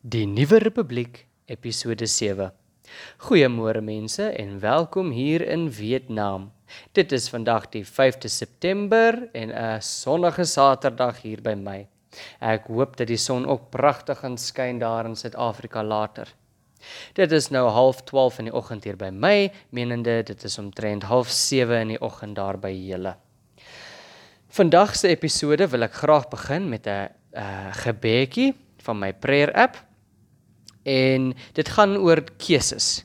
Die Nuwe Republiek episode 7. Goeiemôre mense en welkom hier in Vietnam. Dit is vandag die 5de September en 'n sonnige Saterdag hier by my. Ek hoop dat die son ook pragtig gaan skyn daar in Suid-Afrika later. Dit is nou 12:30 in die oggend hier by my, menende dit is omtrent 07:30 in die oggend daar by julle. Vandag se episode wil ek graag begin met 'n uh, gebedjie van my prayer app en dit gaan oor keuses.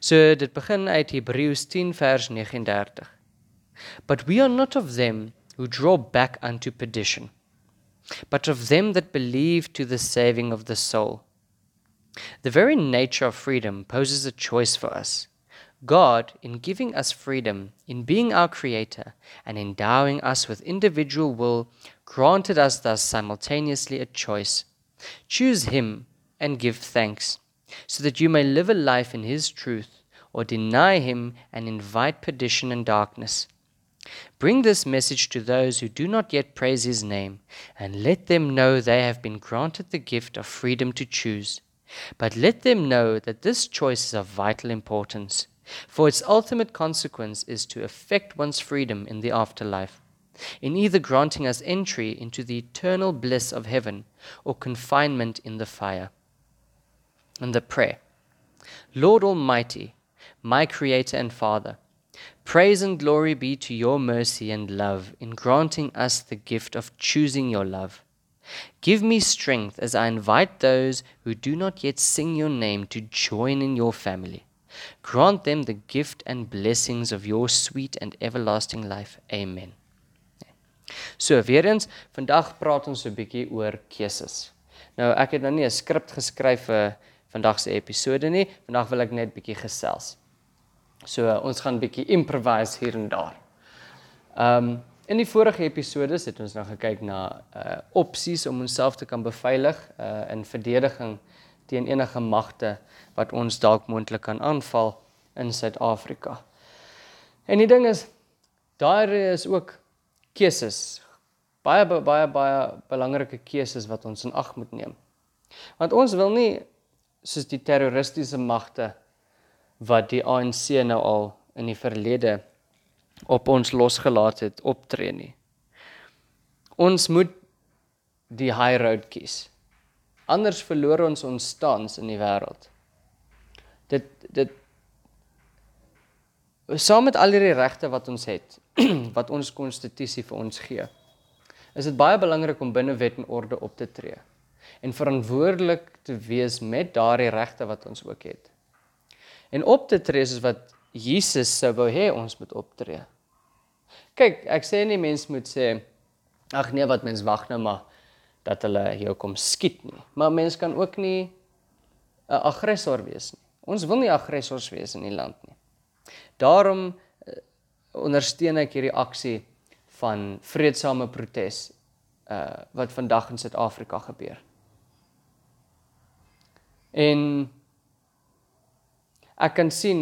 So dit begin uit Hebreërs 10 vers 39. But we are not of them who draw back unto perdition, but of them that believe to the saving of the soul. The very nature of freedom poses a choice for us. God, in giving us freedom, in being our creator, and endowing us with individual will, granted us thus simultaneously a choice. Choose Him and give thanks, so that you may live a life in His truth, or deny Him and invite perdition and darkness. Bring this message to those who do not yet praise His name, and let them know they have been granted the gift of freedom to choose. But let them know that this choice is of vital importance, for its ultimate consequence is to affect one's freedom in the afterlife in either granting us entry into the eternal bliss of heaven or confinement in the fire and the prayer. Lord Almighty, my Creator and Father, praise and glory be to your mercy and love in granting us the gift of choosing your love. Give me strength as I invite those who do not yet sing your name to join in your family. Grant them the gift and blessings of your sweet and everlasting life. Amen. So weer eens, vandag praat ons 'n bietjie oor keuses. Nou ek het nou nie 'n skrip geskryf vir vandag se episode nie. Vandag wil ek net bietjie gesels. So ons gaan bietjie improvise hier en daar. Ehm um, in die vorige episode het ons nou gekyk na uh opsies om onsself te kan beveilig uh in verdediging teen enige magte wat ons dalk moontlik kan aanval in Suid-Afrika. En die ding is daar is ook keuses. Baie baie baie belangrike keuses wat ons in ag moet neem. Want ons wil nie soos die terroristiese magte wat die ANC nou al in die verlede op ons losgelaat het optree nie. Ons moet die high road kies. Anders verloor ons ons stans in die wêreld. Dit dit saam met al die regte wat ons het, wat ons konstitusie vir ons gee, is dit baie belangrik om binne wet en orde op te tree en verantwoordelik te wees met daardie regte wat ons ook het. En op te tree is wat Jesus sou wou hê ons moet optree. Kyk, ek sê nie mense moet sê ag nee wat mens wag nou maar dat hulle jou kom skiet nie. Maar mens kan ook nie 'n aggressor wees nie. Ons wil nie aggressors wees in die land nie. Daarom uh, ondersteun ek hierdie aksie van vredesame protes uh wat vandag in Suid-Afrika gebeur. En ek kan sien,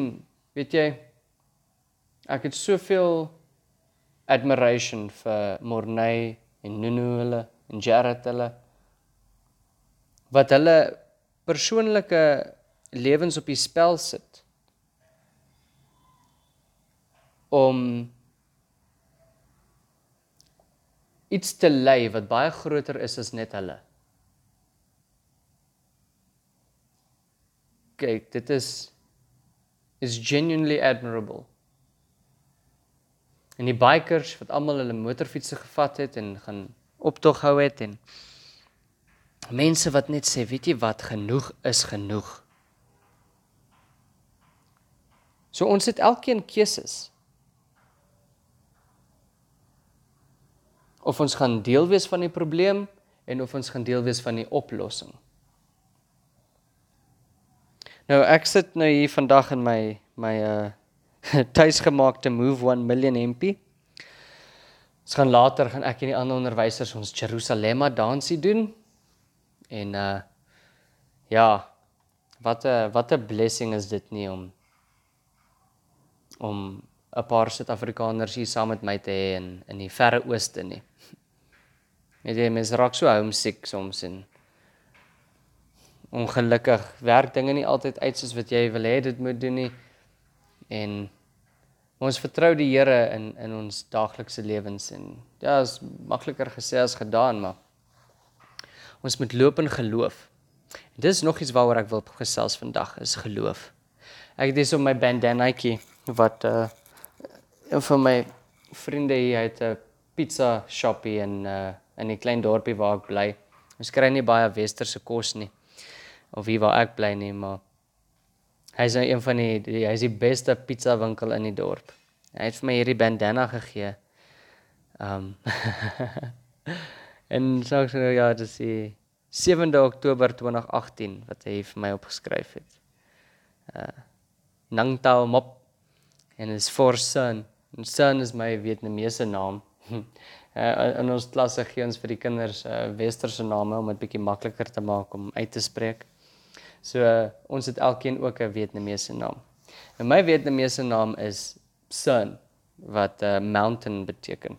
weet jy, ek het soveel admiration vir Morney en Nunu hulle en Jared hulle wat hulle persoonlike lewens op die spel sit om iets te lei wat baie groter is as net hulle. Kyk, dit is is genuinely admirable. En die bikers wat almal hulle motorfietsse gevat het en gaan optog hou het en mense wat net sê, weet jy wat, genoeg is genoeg. So ons het elkeen keuses. Of ons gaan deel wees van die probleem en of ons gaan deel wees van die oplossing. Nou ek sit nou hier vandag in my my uh tuisgemaakte Move 1 million MP. Ons gaan later gaan ek en die ander onderwysers ons Jerusalem dansie doen. En uh ja, wat 'n wat 'n blessing is dit nie om om 'n paar Suid-Afrikaners hier saam met my te hê in in die verre ooste nie. Net jy mens raak so homesick soms en ongelukkig werk dinge nie altyd uit soos wat jy wil hê dit moet doen nie. En ons vertrou die Here in in ons daaglikse lewens en ja, is makliker gesê as gedaan, maar ons moet loop in geloof. En dis nog iets waaroor ek wil gesels vandag, is geloof. Ek het dis op my bandanaatjie wat uh een van my vriende hier het 'n pizza shoppie in uh in 'n klein dorpie waar ek bly. Ons kry nie baie westerse kos nie of hier waar ek bly nie, maar hy is nou een van die, die hy is die beste pizza winkel in die dorp. Hy het vir my hierdie bandana gegee. Um en so so ja, dit is die 7de Oktober 2018 wat hy vir my opgeskryf het. Uh Nangtao Mop en is for son. En son is my Vietnamese naam. uh, in ons klasse gee ons vir die kinders uh, westerse name om dit bietjie makliker te maak om uit te spreek. So uh, ons het elkeen ook 'n Vietnamese naam. En my Vietnamese naam is Sun wat uh, mountain beteken.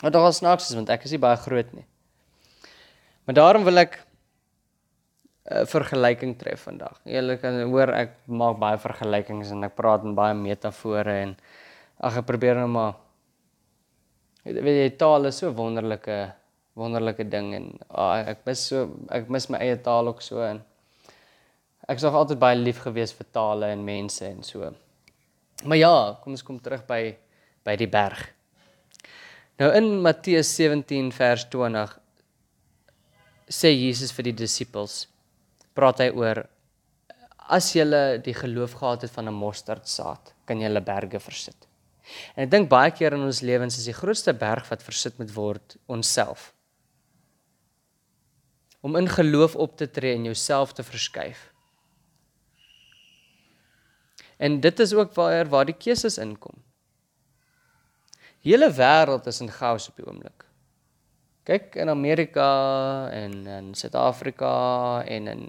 Wat nogal snaaks is want ek is nie baie groot nie. Maar daarom wil ek 'n uh, vergelyking tref vandag. Julle kan hoor ek maak baie vergelykings en ek praat in baie metafore en ag ek probeer nou maar weet jy taal is so wonderlike wonderlike ding en oh, ek mis so ek mis my eie taal ook so en ek was altyd baie lief gewees vir tale en mense en so. Maar ja, kom ons kom terug by by die berg. Nou in Matteus 17 vers 20 sê Jesus vir die disippels praat hy oor as jy die geloof gehad het van 'n mosterdsaad, kan jy hulle berge versit. En ek dink baie keer in ons lewens is die grootste berg wat versit moet word onsself. Om in geloof op te tree en jouself te verskuif. En dit is ook waar waar die keuses inkom. Hele wêreld is in chaos op die oomblik. Kyk in Amerika en in Suid-Afrika en in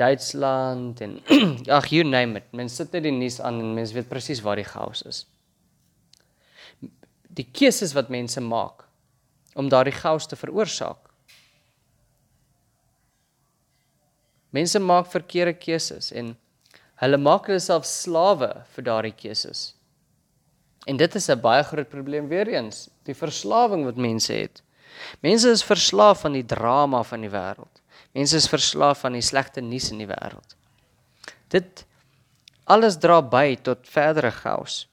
Duitsland en ag you name it. Mense sit net die nuus aan en mense weet presies waar die chaos is die keuses wat mense maak om daardie chaos te veroorsaak. Mense maak verkeerde keuses en hulle maak hulle self slawe vir daardie keuses. En dit is 'n baie groot probleem weer eens, die verslawing wat mense het. Mense is verslaaf aan die drama van die wêreld. Mense is verslaaf aan die slegte nuus in die wêreld. Dit alles dra by tot verdere chaos.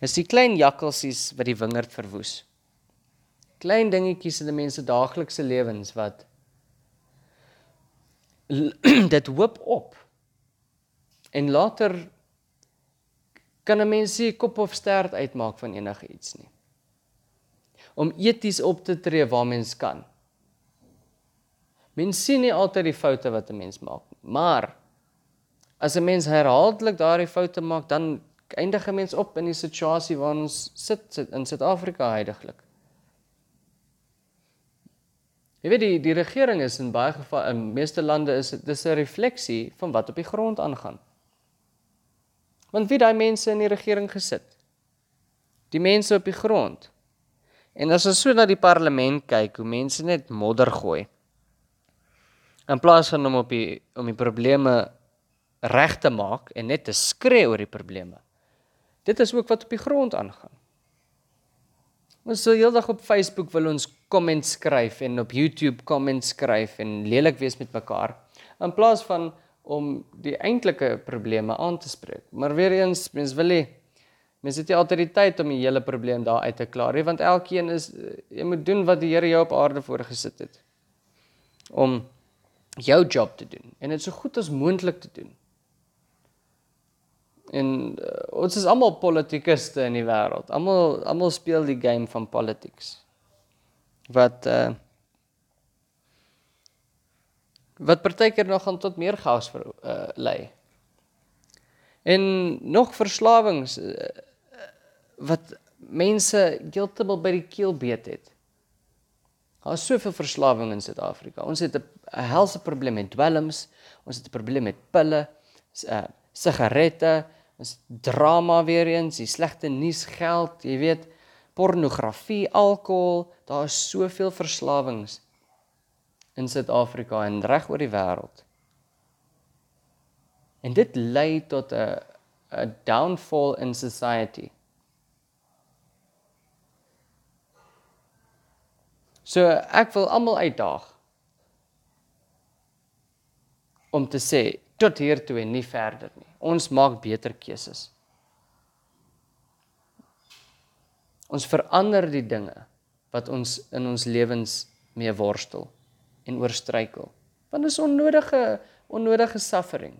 Dis die klein jakkalsies wat die wingerd verwoes. Klein dingetjies in die mense daaglikse lewens wat dit hoop op. En later kan 'n mens se kop of stert uitmaak van enige iets nie. Om eties op te tree waar mens kan. Mens sien nie altyd die foute wat 'n mens maak nie, maar as 'n mens herhaaldelik daardie foute maak, dan eindig 'n mens op in die situasie waarin ons sit, sit in Suid-Afrika heidaglik. Jy weet die die regering is in baie geval in meeste lande is dit 'n refleksie van wat op die grond aangaan. Want wie daai mense in die regering gesit? Die mense op die grond. En as ons so na die parlement kyk, hoe mense net modder gooi. In plaas van om op die om die probleme reg te maak en net te skree oor die probleme. Dit is ook wat op die grond aangaan. Ons sal heeldag op Facebook wil ons comments skryf en op YouTube comments skryf en lelik wees met mekaar in plaas van om die eintlike probleme aan te spreek. Maar weer eens, mens wil nie mens het nie autoriteit om die hele probleem daar uit te klaar nie, want elkeen is jy moet doen wat die Here jou op aarde voorgesit het om jou job te doen en dit so goed as moontlik te doen. En uh, ons is almal politikuste in die wêreld. Almal almal speel die game van politics. Wat uh wat partykeer nog gaan tot meer chaos ver uh, lei. En nog verslawings uh, wat mense heeltemal by die keel beet het. Daar is soveel verslawing in Suid-Afrika. Ons het 'n helse probleem met dwelms, ons het 'n probleem met pille, uh sigarette, is drama weer eens, die slegte nuus geld, jy weet, pornografie, alkohol, daar is soveel verslawings in Suid-Afrika en reg oor die wêreld. En dit lei tot 'n 'n downfall in society. So ek wil almal uitdaag om te sê tot hier toe en nie verder nie. Ons maak beter keuses. Ons verander die dinge wat ons in ons lewens mee worstel en oorstruikel. Want dit is onnodige onnodige suffering.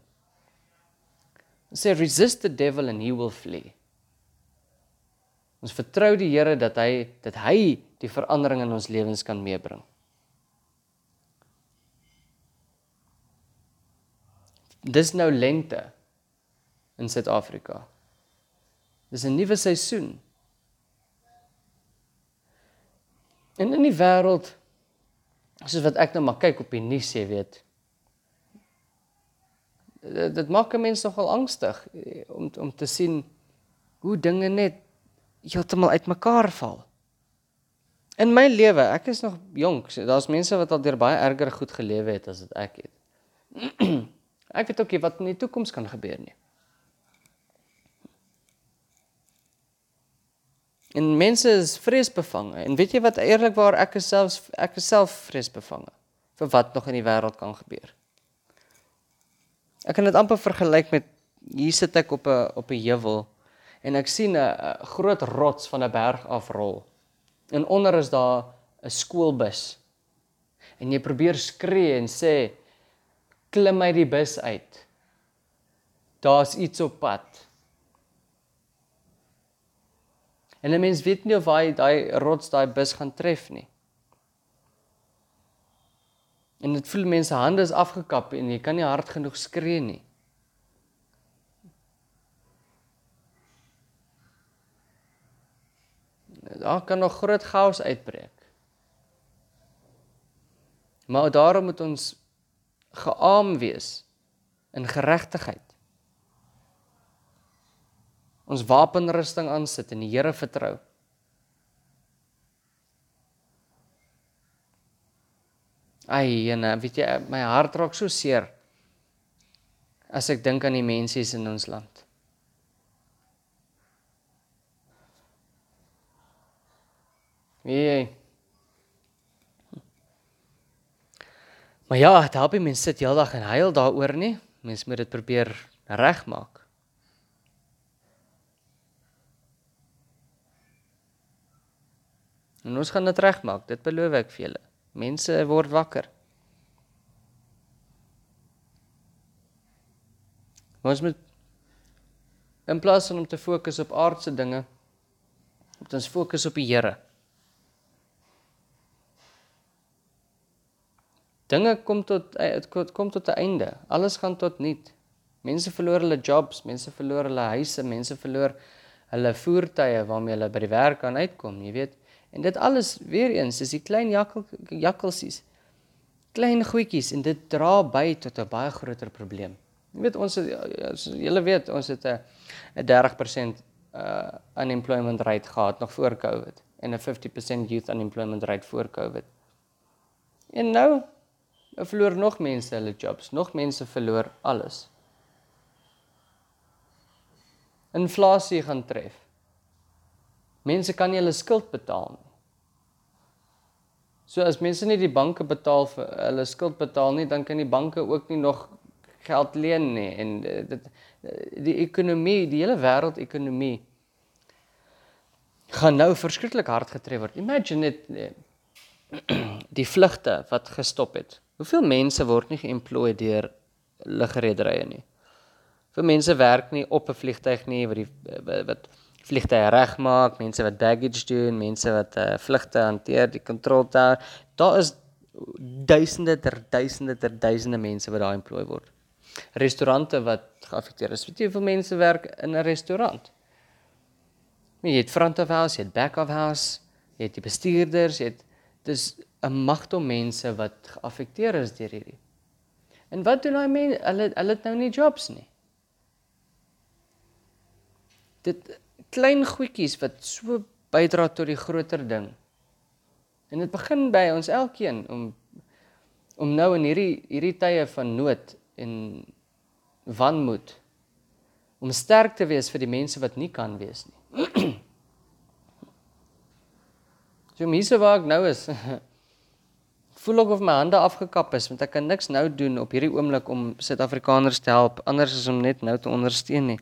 Ons sê resist the devil and he will flee. Ons vertrou die Here dat hy dat hy die verandering in ons lewens kan meebring. Dis nou lente in Suid-Afrika. Dis 'n nuwe seisoen. En in die wêreld soos wat ek nou maar kyk op die nuus, jy weet. Dit, dit maak mense nogal angstig eh, om om te sien hoe dinge net heeltemal uitmekaar val. In my lewe, ek is nog jonk, so daar's mense wat al deur baie erger goed gelewe het as wat ek het. ek weet ook nie wat in die toekoms kan gebeur nie. En mense is vreesbevange. En weet jy wat eerlikwaar ek is self ek is self vreesbevange vir wat nog in die wêreld kan gebeur. Ek kan dit amper vergelyk met hier sit ek op 'n op 'n heuwel en ek sien 'n groot rots van 'n berg afrol. En onder is daar 'n skoolbus. En jy probeer skree en sê klim uit die bus uit. Daar's iets op pad. En 'n mens weet nie of hy daai rots daai bus gaan tref nie. En dit voel mense hande is afgekap en jy kan nie hard genoeg skree nie. Daar kan nog groot chaos uitbreek. Maar daarom moet ons geaam wees in geregtigheid ons wapenrusting aansit en die Here vertrou. Ai, en weet jy, my hart raak so seer as ek dink aan die mense in ons land. Wie Maar ja, help nie mense sit heeldag en huil daaroor nie. Mense moet dit probeer regmaak. En ons gaan dit regmaak, dit beloof ek vir julle. Mense word wakker. Ons moet in plaas van om te fokus op aardse dinge, moet ons fokus op die Here. Dinge kom tot dit kom tot 'n einde. Alles gaan tot niet. Mense verloor hulle jobs, mense verloor hulle huise, mense verloor hulle voertuie waarmee hulle by die werk kan uitkom, jy weet. En dit alles weer eens is die klein jakkel jakkelsies. Klein goedjies en dit dra by tot 'n baie groter probleem. Jy weet ons julle weet ons het 'n 'n 30% uh unemployment rate gehad nog voor Covid en 'n 50% youth unemployment rate voor Covid. En nou verloor nog mense hulle jobs, nog mense verloor alles. Inflasie gaan tref. Mense kan nie hulle skuld betaal nie. So as mense nie die banke betaal vir hulle skuld betaal nie, dan kan die banke ook nie nog geld leen nie en eh, dit die ekonomie, die hele wêreldekonomie gaan nou verskriklik hard getref word. Imagine net eh, die vlugte wat gestop het. Hoeveel mense word nie geëmploy deur lugrederye nie? Vir mense werk nie op 'n vliegtyg nie wat die wat, wat vliegtye regmaak, mense wat baggage doen, mense wat uh, vlugte hanteer, die control tower. Daar is duisende ter duisende ter duisende mense wat daar employ word. Restaurante wat geaffekteer is. Weet jy hoeveel mense werk in 'n restaurant? Jy het front of house, jy het back of house, jy het die bestuurders, jy het dis 'n magte mense wat geaffekteer is deur hierdie. En wat doen daai mense? Hulle hulle het nou nie jobs nie. Dit klein goedjies wat so bydra tot die groter ding. En dit begin by ons elkeen om om nou in hierdie hierdie tye van nood en wanmoed om sterk te wees vir die mense wat nie kan wees nie. so mense waar ek nou is voel ek of my hande afgekap is want ek kan niks nou doen op hierdie oomblik om Suid-Afrikaners te help anders as om net nou te ondersteun nie.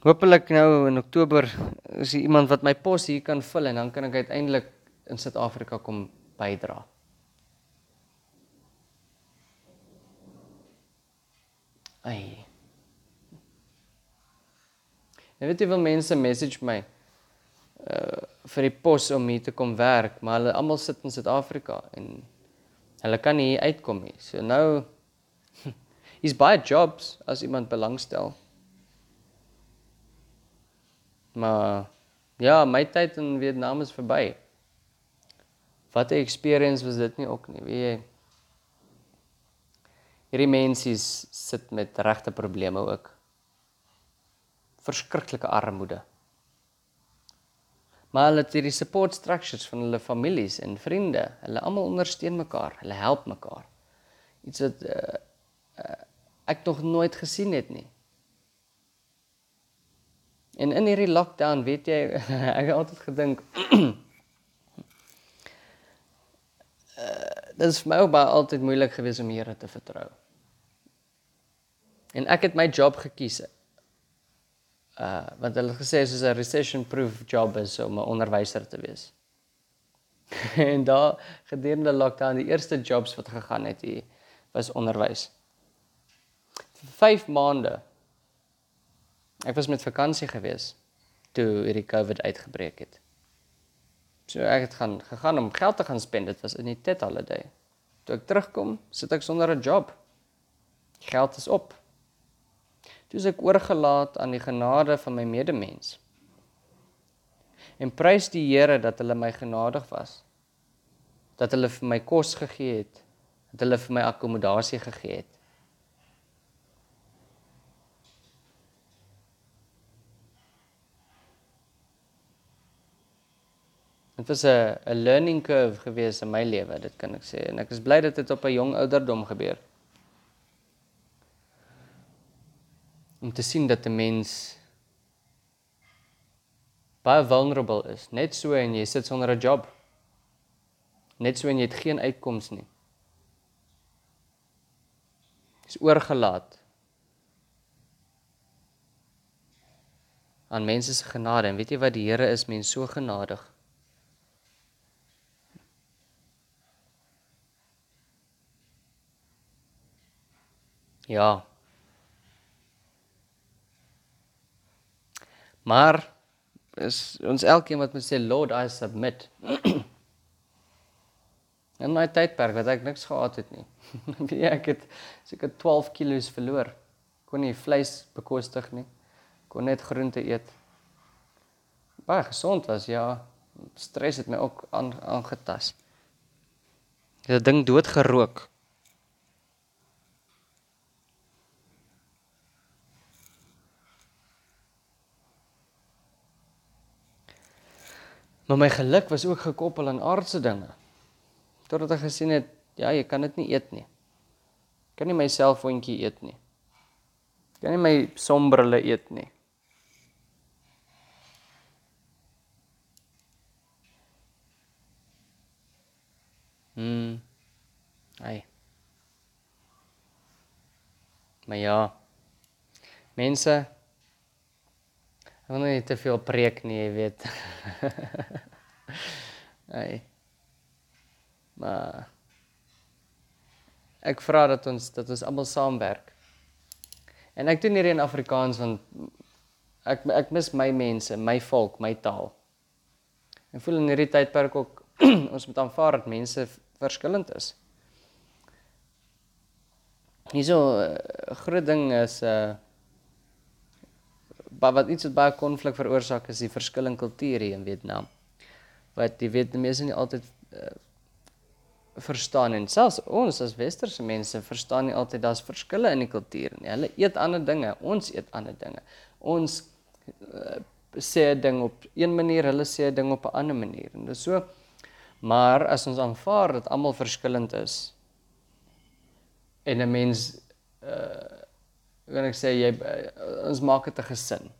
Hoopelik nou in Oktober is daar iemand wat my pos hier kan vul en dan kan ek uiteindelik in Suid-Afrika kom bydra. Ai. Jy weet jy wil mense message my uh vir die pos om hier te kom werk, maar hulle almal sit in Suid-Afrika en hulle kan nie uitkom nie. So nou is baie jobs as iemand belangstel. Maar ja, my tyd in Vietnam is verby. Wat 'n experience was dit nie ook nie, weet jy? Hierdie mense sit met regte probleme ook. Verskriklike armoede. Maar hulle het hierdie support structures van hulle families en vriende. Hulle almal ondersteun mekaar, hulle help mekaar. Iets wat uh, uh, ek nog nooit gesien het nie. En in hierdie lockdown, weet jy, ek het altyd gedink uh, dit is vir my baie altyd moeilik geweest om Here te vertrou. En ek het my job gekies. Uh want hulle het gesê soos 'n recession proof job is om 'n onderwyser te wees. en daar gedurende lockdown die eerste jobs wat gegaan het hier was onderwys. Vir 5 maande Ek was met vakansie gewees toe hierdie COVID uitgebreek het. So ek het gaan gegaan om geld te gaan spend. Dit was in die Tet holiday. Toe ek terugkom, sit ek sonder 'n job. Geld is op. Toe is ek oorgelaat aan die genade van my medemens. En prys die Here dat hulle my genadig was. Dat hulle vir my kos gegee het, dat hulle vir my akkommodasie gegee het. Dit was 'n 'n learning curve gewees in my lewe, dit kan ek sê en ek is bly dat dit op 'n jong ouderdom gebeur. Om te sien dat 'n mens baie vulnerable is, net so en jy sit sonder 'n job. Net so en jy het geen uitkoms nie. Is oorgelaat aan mense se genade en weet jy wat die Here is mens so genadig. Ja. Maar is ons elkeen wat moet sê Lord I submit. In my tydperk wat ek niks gehad het nie. Wie ek het seker 12 kg verloor. Kon nie vleis bekostig nie. Kon net groente eet. Baie gesond was ja. Stres het my ook aangetas. Ek het 'n ding dood Maar my geluk was ook gekoppel aan aardse dinge. Totdat ek gesien het, ja, jy kan dit nie eet nie. Ek kan nie my selfoontjie eet nie. Ek kan nie my sombrille eet nie. Mm. Ai. Maar ja. Mense Ek wil nie te veel preek nie, jy weet. Ai. Maar ek vra dat ons dat ons almal saamwerk. En ek doen hierdie in Afrikaans want ek ek mis my mense, my volk, my taal. Ek voel in hierdie tydperk ook ons moet aanvaar dat mense verskillend is. Hierso 'n uh, groot ding is 'n uh, wat iets wat baie konflik veroorsaak is die verskillende kulture in Vietnam. Wat die Vietnamese nie altyd uh, verstaan en selfs ons as westerse mense verstaan nie altyd daar's verskille in die kultuur nie. Hulle eet ander dinge, ons eet ander dinge. Ons uh, sê 'n ding op een manier, hulle sê 'n ding op 'n ander manier. En dis so Maar as ons aanvaar dat almal verskillend is en 'n mens uh kan ek sê jy uh, ons maak dit 'n gesin.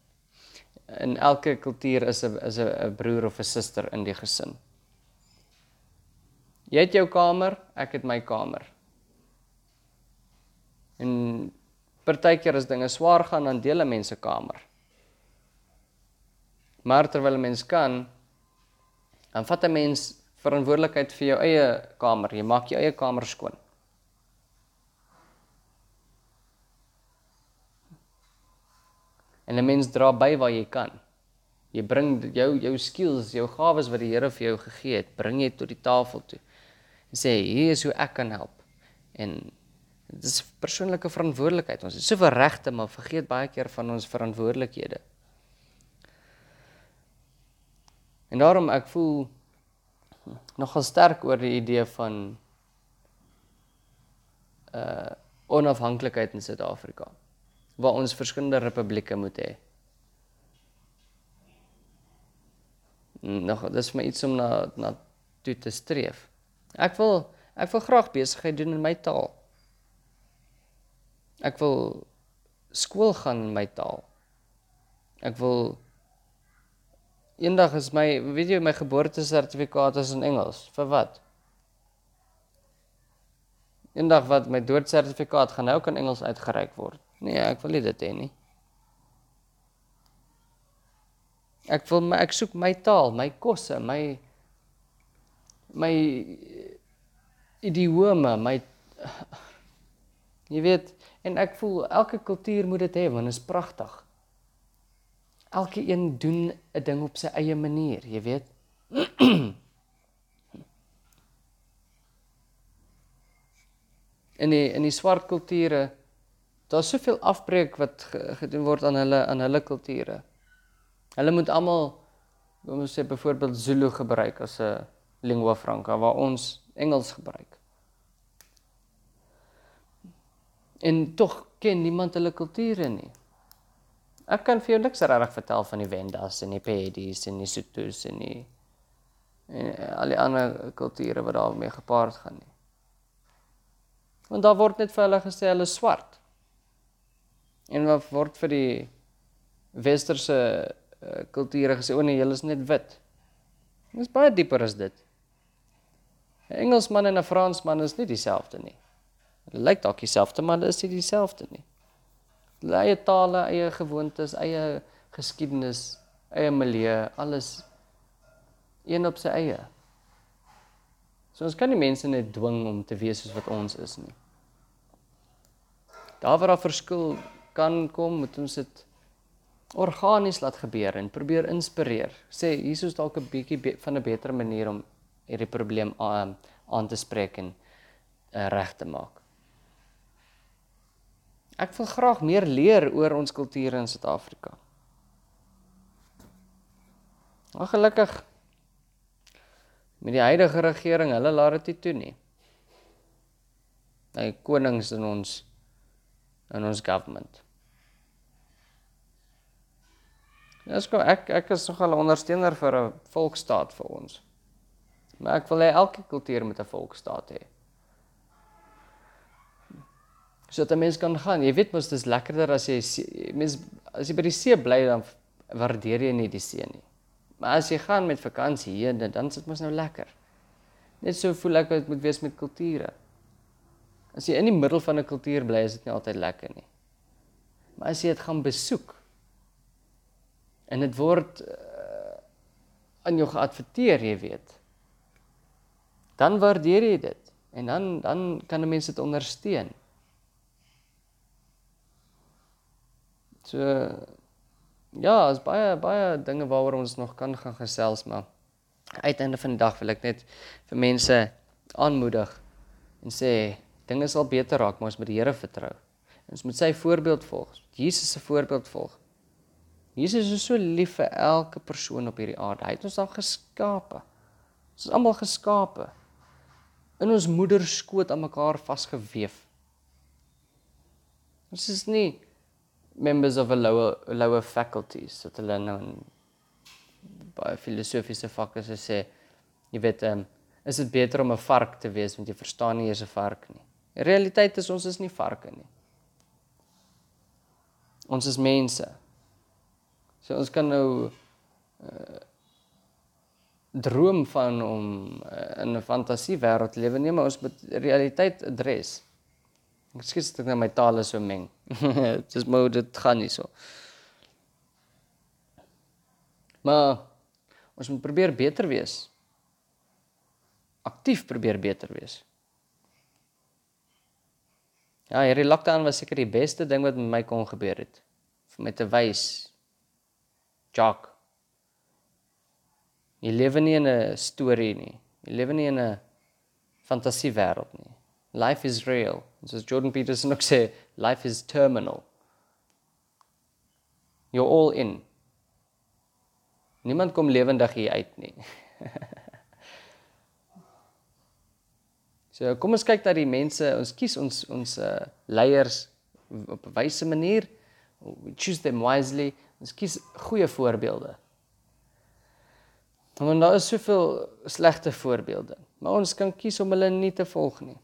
In elke kultuur is 'n is 'n broer of 'n suster in die gesin. Jy het jou kamer, ek het my kamer. En partykeer as dinge swaar gaan, dan deel 'n mens se kamer. Maar terwyl 'n mens kan, dan vat 'n mens verantwoordelikheid vir jou eie kamer. Jy maak jou eie kamer skoon. En 'n mens dra by waar jy kan. Jy bring jou jou skills, jou gawes wat die Here vir jou gegee het, bring jy tot die tafel toe. En sê, "Hier is hoe ek kan help." En dit is persoonlike verantwoordelikheid. Ons het soveel regte, maar vergeet baie keer van ons verantwoordelikhede. En daarom ek voel nogal sterk oor die idee van uh onafhanklikheid in Suid-Afrika waar ons verskillende republieke moet hê. Nog dis my iets om na na toe te streef. Ek wil ek wil graag besigheid doen in my taal. Ek wil skool gaan in my taal. Ek wil Eendag is my weet jy my geboortesertifikaat is in Engels. Vir wat? Eendag wat my doodsertifikaat gaan nou kan Engels uitgereik word. Nee, ek wil nie dit hê nie. Ek wil my ek soek my taal, my kosse, my my idiome, my jy weet en ek voel elke kultuur moet dit hê want dit is pragtig elke een doen 'n ding op sy eie manier, jy weet. in die in die swart kulture daar's soveel afbreek wat gedoen word aan hulle aan hulle kulture. Hulle moet almal kom ons sê byvoorbeeld Zulu gebruik as 'n lingua franca waar ons Engels gebruik. En tog ken niemand hulle kulture nie. Ek kan vir jou niks regtig vertel van die Wendas en die Pedis en die Sotos en die en al die ander kulture wat daarmee gepaard gaan nie. Want daar word net vir hulle gesê hulle is swart. En wat word vir die westerse uh, kulture gesê o nee, julle is net wit. Dit is baie dieper as dit. 'n Engelsman en 'n Fransman is nie dieselfde nie. Hulle lyk dalk dieselfde, maar hulle is nie dieselfde nie eie tale, eie gewoontes, eie geskiedenis, eie milieu, alles een op sy eie. So ons kan nie mense net dwing om te wees soos wat ons is nie. Daar waar daar verskil kan kom, moet ons dit organies laat gebeur en probeer inspireer. Sê hier is dalk 'n bietjie be van 'n beter manier om hierdie probleem aan aan te spreek en uh, reg te maak. Ek wil graag meer leer oor ons kultuur in Suid-Afrika. Maar gelukkig met die huidige regering, hulle laat dit nie toe nie. Hy konings in ons in ons government. Ja, sko, ek ek is nogal 'n ondersteuner vir 'n volksstaat vir ons. Maar ek wil hê elke kultuur moet 'n volksstaat hê sodat 'n mens kan gaan. Jy weet mos dis lekkerder as jy mens as jy by die see bly dan waardeer jy nie die see nie. Maar as jy gaan met vakansie hier dan sit mos nou lekker. Net so voel ek dit moet wees met kulture. As jy in die middel van 'n kultuur bly, is dit nie altyd lekker nie. Maar as jy dit gaan besoek en dit word uh, aan jou geadverteer, jy weet, dan waardeer jy dit en dan dan kan mense dit ondersteun. So ja, is baie baie dinge waaroor ons nog kan gaan gesels, maar uiteinde van die dag wil ek net vir mense aanmoedig en sê dinge sal beter raak, maar ons moet die Here vertrou. Ons moet sy voorbeeld volg. Jesus se voorbeeld volg. Jesus is so lief vir elke persoon op hierdie aarde. Hy het ons al geskape. Ons is almal geskape in ons moeder skoot aan mekaar vasgeweef. Ons is nie members of a lower lower faculties so hulle nou in baie filosofiese vakke so sê jy weet um, is dit beter om 'n vark te wees want jy verstaan nie jy's 'n vark nie. Die realiteit is ons is nie varke nie. Ons is mense. So ons kan nou uh, droom van om uh, in 'n fantasiewêreld lewe nie, maar ons moet realiteit adres. Ek skiet dit net my tale so meng. Dis maar dit gaan nie so. Maar ons moet probeer beter wees. Aktief probeer beter wees. Ja, hierdie lockdown was seker die beste ding wat met my kon gebeur het. Vir my te wys. Jock. Jy lewe nie in 'n storie nie. Jy lewe nie in 'n fantasiewêreld nie. Life is real. Soos Jordan Peterson ook sê, life is terminal. You're all in. Niemand kom lewendig hier uit nie. so kom ons kyk dat die mense, ons kies ons ons uh, leiers op 'n wyse manier. We choose them wisely. Ons kies goeie voorbeelde. Want daar is soveel slegte voorbeelde, maar ons kan kies om hulle nie te volg nie.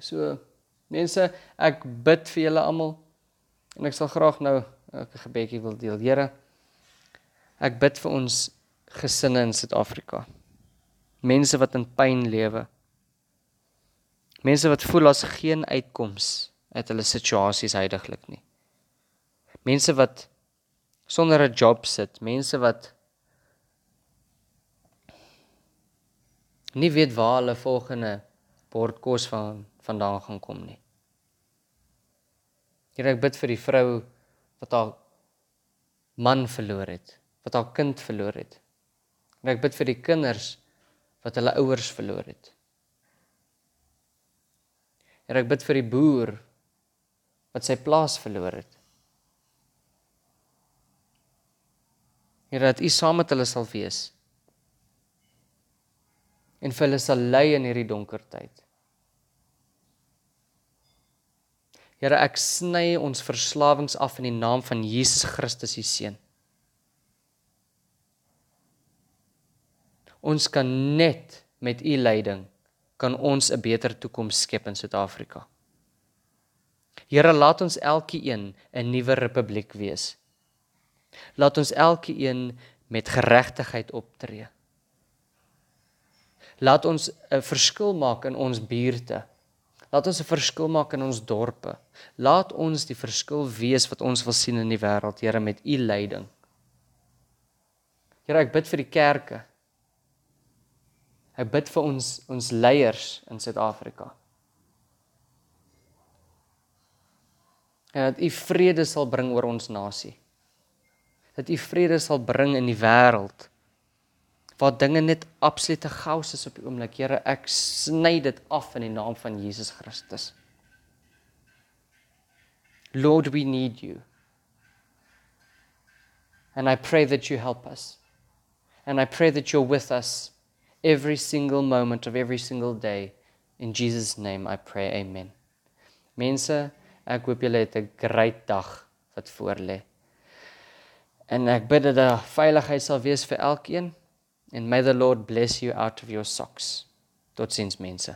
So mense, ek bid vir julle almal en ek sal graag nou 'n gebedjie wil deel. Here, Ek bid vir ons gesinne in Suid-Afrika. Mense wat in pyn lewe. Mense wat voel as geen uitkoms uit hulle situasies heidaglik nie. Mense wat sonder 'n job sit, mense wat nie weet waar hulle volgende bord kos van vandaan gaan kom nie. Here ek bid vir die vrou wat haar man verloor het wat haar kind verloor het. En ek bid vir die kinders wat hulle ouers verloor het. En ek bid vir die boer wat sy plaas verloor het. Here dat U saam met hulle sal wees. En vir hulle sal lei in hierdie donker tyd. Here ek sny ons verslawings af in die naam van Jesus Christus U seun. Ons kan net met u leiding kan ons 'n beter toekoms skep in Suid-Afrika. Here, laat ons elkeen 'n nuwe republiek wees. Laat ons elkeen met geregtigheid optree. Laat ons 'n verskil maak in ons buurte. Laat ons 'n verskil maak in ons dorpe. Laat ons die verskil wees wat ons wil sien in die wêreld, Here, met u leiding. Here, ek bid vir die kerke. Ek bid vir ons ons leiers in Suid-Afrika. En dat U vrede sal bring oor ons nasie. Dat U vrede sal bring in die wêreld waar dinge net absolute chaos is op die oomblik. Here, ek sny dit af in die naam van Jesus Christus. Lord, we need you. And I pray that you help us. And I pray that you're with us every single moment of every single day. In Jesus name I pray. Amen. Mense, ek hoop julle het 'n great dag wat voorlê. En ek bid dat daar veiligheid sal wees vir elkeen. And may the Lord bless you out of your socks. Totsiens mense.